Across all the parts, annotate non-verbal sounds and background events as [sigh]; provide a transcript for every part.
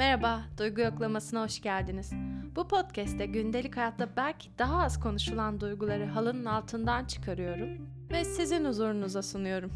Merhaba, Duygu Yoklaması'na hoş geldiniz. Bu podcast'te gündelik hayatta belki daha az konuşulan duyguları halının altından çıkarıyorum ve sizin huzurunuza sunuyorum.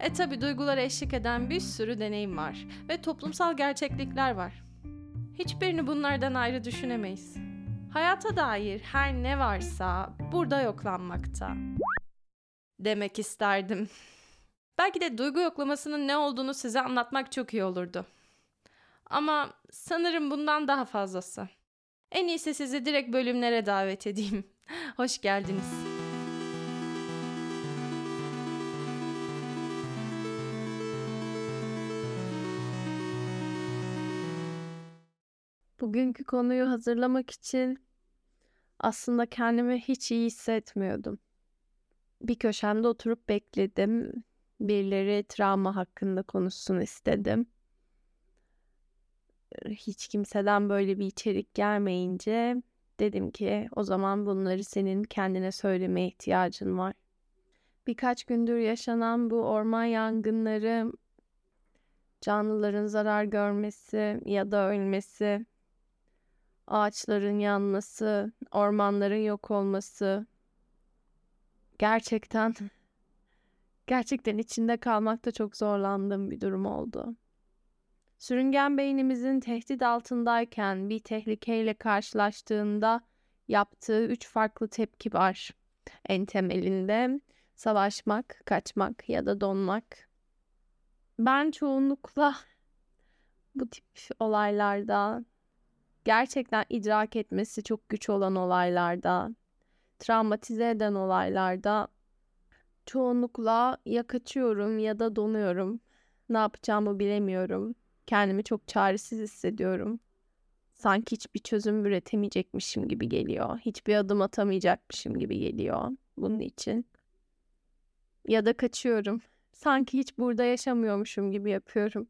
E tabi duygulara eşlik eden bir sürü deneyim var ve toplumsal gerçeklikler var. Hiçbirini bunlardan ayrı düşünemeyiz. Hayata dair her ne varsa burada yoklanmakta. Demek isterdim. Belki de duygu yoklamasının ne olduğunu size anlatmak çok iyi olurdu. Ama sanırım bundan daha fazlası. En iyisi sizi direkt bölümlere davet edeyim. [laughs] Hoş geldiniz. Bugünkü konuyu hazırlamak için aslında kendimi hiç iyi hissetmiyordum. Bir köşemde oturup bekledim. Birileri travma hakkında konuşsun istedim hiç kimseden böyle bir içerik gelmeyince dedim ki o zaman bunları senin kendine söylemeye ihtiyacın var. Birkaç gündür yaşanan bu orman yangınları, canlıların zarar görmesi ya da ölmesi, ağaçların yanması, ormanların yok olması gerçekten gerçekten içinde kalmakta çok zorlandığım bir durum oldu. Sürüngen beynimizin tehdit altındayken bir tehlikeyle karşılaştığında yaptığı üç farklı tepki var. En temelinde savaşmak, kaçmak ya da donmak. Ben çoğunlukla bu tip olaylarda gerçekten idrak etmesi çok güç olan olaylarda, travmatize eden olaylarda çoğunlukla ya kaçıyorum ya da donuyorum. Ne yapacağımı bilemiyorum. Kendimi çok çaresiz hissediyorum. Sanki hiçbir çözüm üretemeyecekmişim gibi geliyor. Hiçbir adım atamayacakmışım gibi geliyor bunun için. Ya da kaçıyorum. Sanki hiç burada yaşamıyormuşum gibi yapıyorum.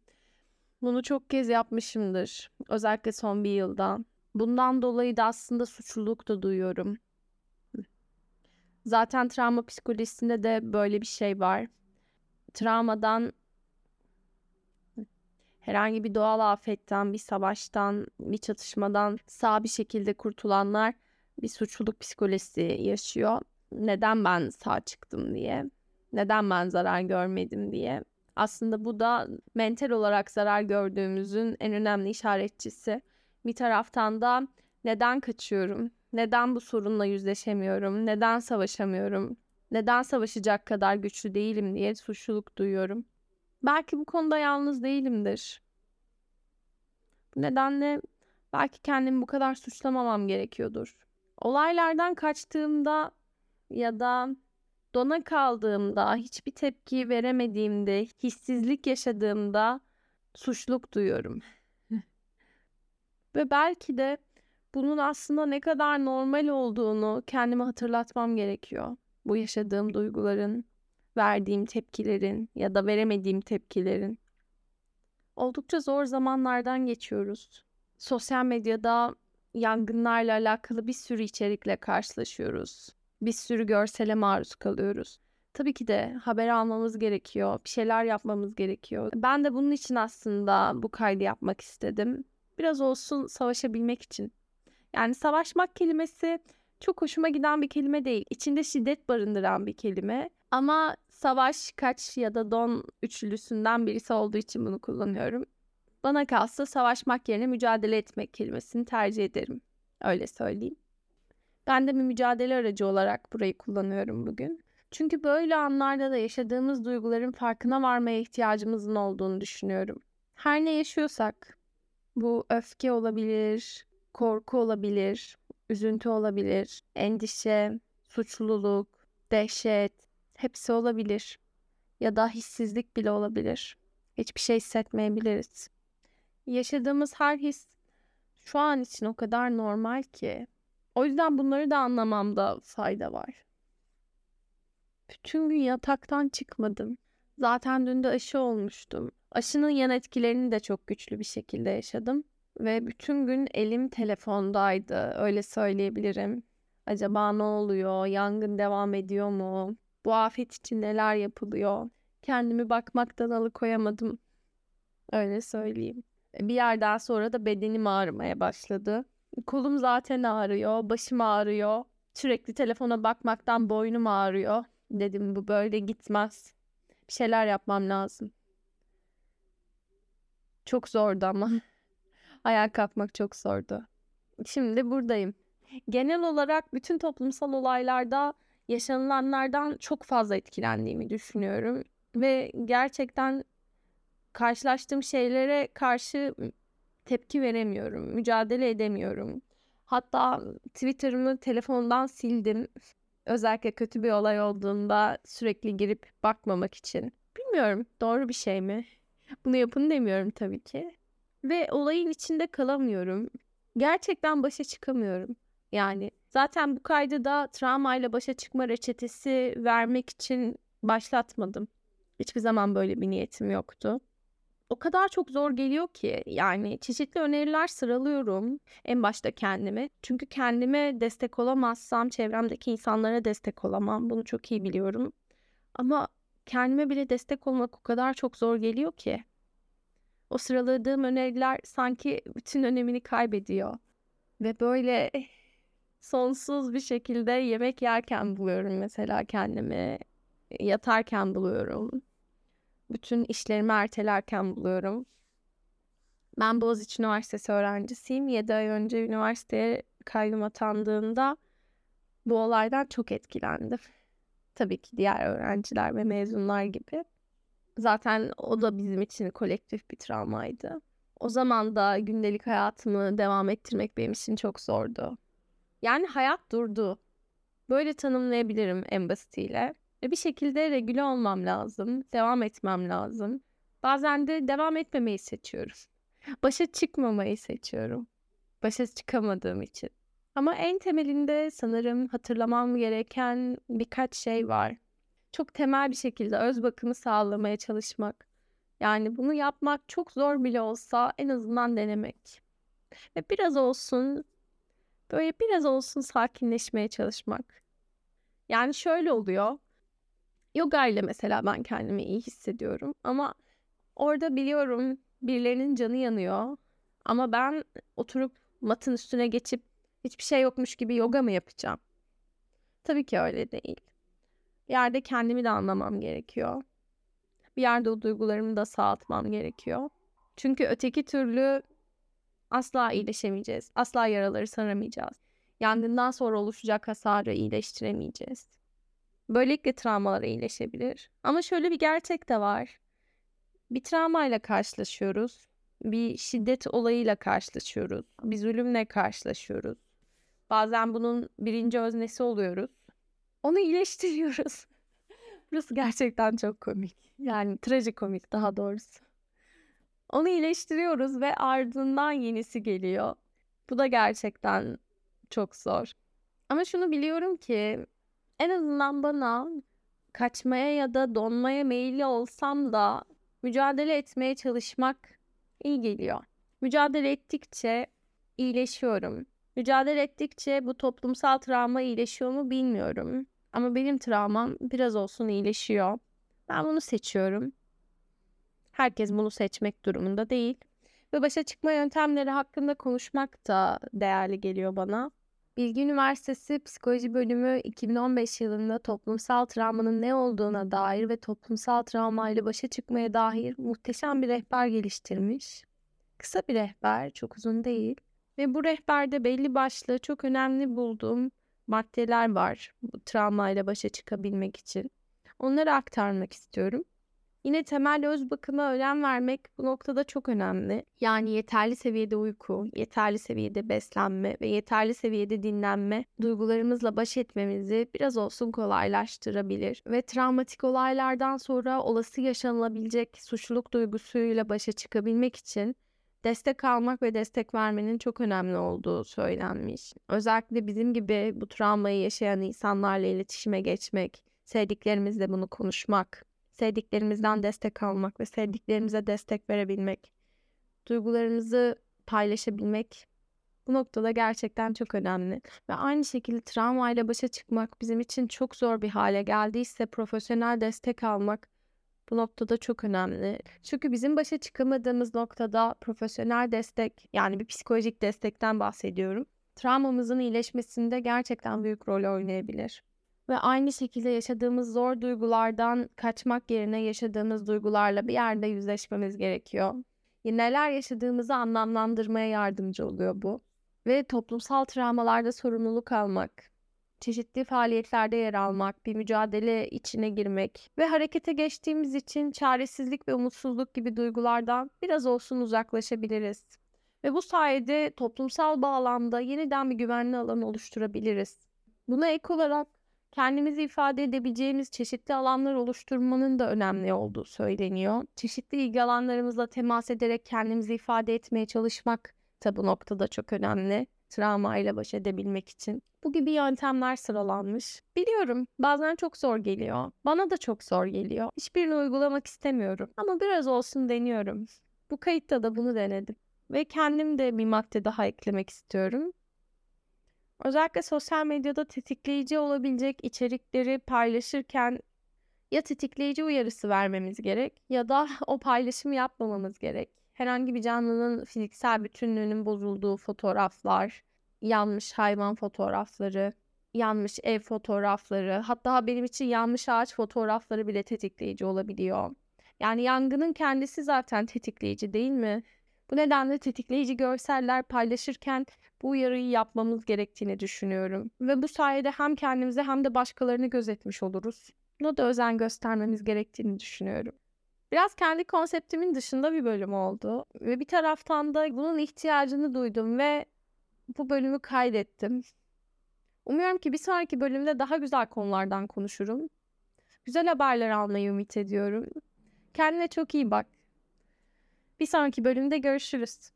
Bunu çok kez yapmışımdır. Özellikle son bir yılda. Bundan dolayı da aslında suçluluk da duyuyorum. Zaten travma psikolojisinde de böyle bir şey var. Travmadan herhangi bir doğal afetten, bir savaştan, bir çatışmadan sağ bir şekilde kurtulanlar bir suçluluk psikolojisi yaşıyor. Neden ben sağ çıktım diye, neden ben zarar görmedim diye. Aslında bu da mental olarak zarar gördüğümüzün en önemli işaretçisi. Bir taraftan da neden kaçıyorum? Neden bu sorunla yüzleşemiyorum? Neden savaşamıyorum? Neden savaşacak kadar güçlü değilim diye suçluluk duyuyorum. Belki bu konuda yalnız değilimdir. Bu nedenle belki kendimi bu kadar suçlamamam gerekiyordur. Olaylardan kaçtığımda ya da dona kaldığımda, hiçbir tepki veremediğimde, hissizlik yaşadığımda suçluluk duyuyorum. [laughs] Ve belki de bunun aslında ne kadar normal olduğunu kendime hatırlatmam gerekiyor. Bu yaşadığım duyguların, verdiğim tepkilerin ya da veremediğim tepkilerin. Oldukça zor zamanlardan geçiyoruz. Sosyal medyada yangınlarla alakalı bir sürü içerikle karşılaşıyoruz. Bir sürü görsele maruz kalıyoruz. Tabii ki de haber almamız gerekiyor. Bir şeyler yapmamız gerekiyor. Ben de bunun için aslında bu kaydı yapmak istedim. Biraz olsun savaşabilmek için. Yani savaşmak kelimesi çok hoşuma giden bir kelime değil. İçinde şiddet barındıran bir kelime. Ama savaş, kaç ya da don üçlüsünden birisi olduğu için bunu kullanıyorum. Bana kalsa savaşmak yerine mücadele etmek kelimesini tercih ederim. Öyle söyleyeyim. Ben de bir mücadele aracı olarak burayı kullanıyorum bugün. Çünkü böyle anlarda da yaşadığımız duyguların farkına varmaya ihtiyacımızın olduğunu düşünüyorum. Her ne yaşıyorsak, bu öfke olabilir, korku olabilir, üzüntü olabilir, endişe, suçluluk, dehşet, hepsi olabilir. Ya da hissizlik bile olabilir. Hiçbir şey hissetmeyebiliriz. Yaşadığımız her his şu an için o kadar normal ki. O yüzden bunları da anlamamda fayda var. Bütün gün yataktan çıkmadım. Zaten dün de aşı olmuştum. Aşının yan etkilerini de çok güçlü bir şekilde yaşadım. Ve bütün gün elim telefondaydı. Öyle söyleyebilirim. Acaba ne oluyor? Yangın devam ediyor mu? Bu afet için neler yapılıyor? Kendimi bakmaktan alıkoyamadım. Öyle söyleyeyim. Bir yerden sonra da bedenim ağrımaya başladı. Kolum zaten ağrıyor, başım ağrıyor. Sürekli telefona bakmaktan boynum ağrıyor. Dedim bu böyle gitmez. Bir şeyler yapmam lazım. Çok zordu ama. [laughs] Ayağa kalkmak çok zordu. Şimdi buradayım. Genel olarak bütün toplumsal olaylarda yaşanılanlardan çok fazla etkilendiğimi düşünüyorum ve gerçekten karşılaştığım şeylere karşı tepki veremiyorum, mücadele edemiyorum. Hatta Twitter'ımı telefondan sildim. Özellikle kötü bir olay olduğunda sürekli girip bakmamak için. Bilmiyorum doğru bir şey mi? Bunu yapın demiyorum tabii ki. Ve olayın içinde kalamıyorum. Gerçekten başa çıkamıyorum. Yani zaten bu kaydı da travmayla başa çıkma reçetesi vermek için başlatmadım. Hiçbir zaman böyle bir niyetim yoktu. O kadar çok zor geliyor ki yani çeşitli öneriler sıralıyorum en başta kendime. Çünkü kendime destek olamazsam çevremdeki insanlara destek olamam. Bunu çok iyi biliyorum. Ama kendime bile destek olmak o kadar çok zor geliyor ki. O sıraladığım öneriler sanki bütün önemini kaybediyor. Ve böyle sonsuz bir şekilde yemek yerken buluyorum mesela kendimi. Yatarken buluyorum. Bütün işlerimi ertelerken buluyorum. Ben Boğaziçi Üniversitesi öğrencisiyim. 7 ay önce üniversiteye kaydım atandığında bu olaydan çok etkilendim. Tabii ki diğer öğrenciler ve mezunlar gibi. Zaten o da bizim için kolektif bir travmaydı. O zaman da gündelik hayatımı devam ettirmek benim için çok zordu. Yani hayat durdu. Böyle tanımlayabilirim en basitiyle. Ve bir şekilde regüle olmam lazım. Devam etmem lazım. Bazen de devam etmemeyi seçiyorum. Başa çıkmamayı seçiyorum. Başa çıkamadığım için. Ama en temelinde sanırım hatırlamam gereken birkaç şey var. Çok temel bir şekilde öz bakımı sağlamaya çalışmak. Yani bunu yapmak çok zor bile olsa en azından denemek. Ve biraz olsun böyle biraz olsun sakinleşmeye çalışmak. Yani şöyle oluyor. Yoga ile mesela ben kendimi iyi hissediyorum ama orada biliyorum birilerinin canı yanıyor. Ama ben oturup matın üstüne geçip hiçbir şey yokmuş gibi yoga mı yapacağım? Tabii ki öyle değil. Bir yerde kendimi de anlamam gerekiyor. Bir yerde o duygularımı da sağaltmam gerekiyor. Çünkü öteki türlü asla iyileşemeyeceğiz. Asla yaraları saramayacağız. Yangından sonra oluşacak hasarı iyileştiremeyeceğiz. Böylelikle travmalar iyileşebilir. Ama şöyle bir gerçek de var. Bir travmayla karşılaşıyoruz. Bir şiddet olayıyla karşılaşıyoruz. Bir zulümle karşılaşıyoruz. Bazen bunun birinci öznesi oluyoruz. Onu iyileştiriyoruz. [laughs] Burası gerçekten çok komik. Yani trajikomik daha doğrusu. Onu iyileştiriyoruz ve ardından yenisi geliyor. Bu da gerçekten çok zor. Ama şunu biliyorum ki en azından bana kaçmaya ya da donmaya meyilli olsam da mücadele etmeye çalışmak iyi geliyor. Mücadele ettikçe iyileşiyorum. Mücadele ettikçe bu toplumsal travma iyileşiyor mu bilmiyorum. Ama benim travmam biraz olsun iyileşiyor. Ben bunu seçiyorum. Herkes bunu seçmek durumunda değil. Ve başa çıkma yöntemleri hakkında konuşmak da değerli geliyor bana. Bilgi Üniversitesi Psikoloji Bölümü 2015 yılında toplumsal travmanın ne olduğuna dair ve toplumsal travmayla başa çıkmaya dair muhteşem bir rehber geliştirmiş. Kısa bir rehber, çok uzun değil. Ve bu rehberde belli başlı çok önemli bulduğum maddeler var bu travmayla başa çıkabilmek için. Onları aktarmak istiyorum. Yine temel öz bakıma önem vermek bu noktada çok önemli. Yani yeterli seviyede uyku, yeterli seviyede beslenme ve yeterli seviyede dinlenme duygularımızla baş etmemizi biraz olsun kolaylaştırabilir. Ve travmatik olaylardan sonra olası yaşanılabilecek suçluluk duygusuyla başa çıkabilmek için destek almak ve destek vermenin çok önemli olduğu söylenmiş. Özellikle bizim gibi bu travmayı yaşayan insanlarla iletişime geçmek, sevdiklerimizle bunu konuşmak, sevdiklerimizden destek almak ve sevdiklerimize destek verebilmek, duygularımızı paylaşabilmek bu noktada gerçekten çok önemli. Ve aynı şekilde travmayla başa çıkmak bizim için çok zor bir hale geldiyse profesyonel destek almak Bu noktada çok önemli. Çünkü bizim başa çıkamadığımız noktada profesyonel destek, yani bir psikolojik destekten bahsediyorum. Travmamızın iyileşmesinde gerçekten büyük rol oynayabilir. Ve aynı şekilde yaşadığımız zor duygulardan kaçmak yerine yaşadığımız duygularla bir yerde yüzleşmemiz gerekiyor. Neler yaşadığımızı anlamlandırmaya yardımcı oluyor bu. Ve toplumsal travmalarda sorumluluk almak, çeşitli faaliyetlerde yer almak, bir mücadele içine girmek ve harekete geçtiğimiz için çaresizlik ve umutsuzluk gibi duygulardan biraz olsun uzaklaşabiliriz. Ve bu sayede toplumsal bağlamda yeniden bir güvenli alan oluşturabiliriz. Buna ek olarak kendimizi ifade edebileceğimiz çeşitli alanlar oluşturmanın da önemli olduğu söyleniyor. Çeşitli ilgi alanlarımızla temas ederek kendimizi ifade etmeye çalışmak da bu noktada çok önemli. Travma ile baş edebilmek için. Bu gibi yöntemler sıralanmış. Biliyorum bazen çok zor geliyor. Bana da çok zor geliyor. Hiçbirini uygulamak istemiyorum. Ama biraz olsun deniyorum. Bu kayıtta da bunu denedim. Ve kendim de bir madde daha eklemek istiyorum. Özellikle sosyal medyada tetikleyici olabilecek içerikleri paylaşırken ya tetikleyici uyarısı vermemiz gerek ya da [laughs] o paylaşımı yapmamamız gerek. Herhangi bir canlının fiziksel bütünlüğünün bozulduğu fotoğraflar, yanmış hayvan fotoğrafları, yanmış ev fotoğrafları, hatta benim için yanmış ağaç fotoğrafları bile tetikleyici olabiliyor. Yani yangının kendisi zaten tetikleyici değil mi? Bu nedenle tetikleyici görseller paylaşırken bu uyarıyı yapmamız gerektiğini düşünüyorum. Ve bu sayede hem kendimize hem de başkalarını gözetmiş oluruz. Buna da özen göstermemiz gerektiğini düşünüyorum. Biraz kendi konseptimin dışında bir bölüm oldu. Ve bir taraftan da bunun ihtiyacını duydum ve bu bölümü kaydettim. Umuyorum ki bir sonraki bölümde daha güzel konulardan konuşurum. Güzel haberler almayı ümit ediyorum. Kendine çok iyi bak. Bir sonraki bölümde görüşürüz.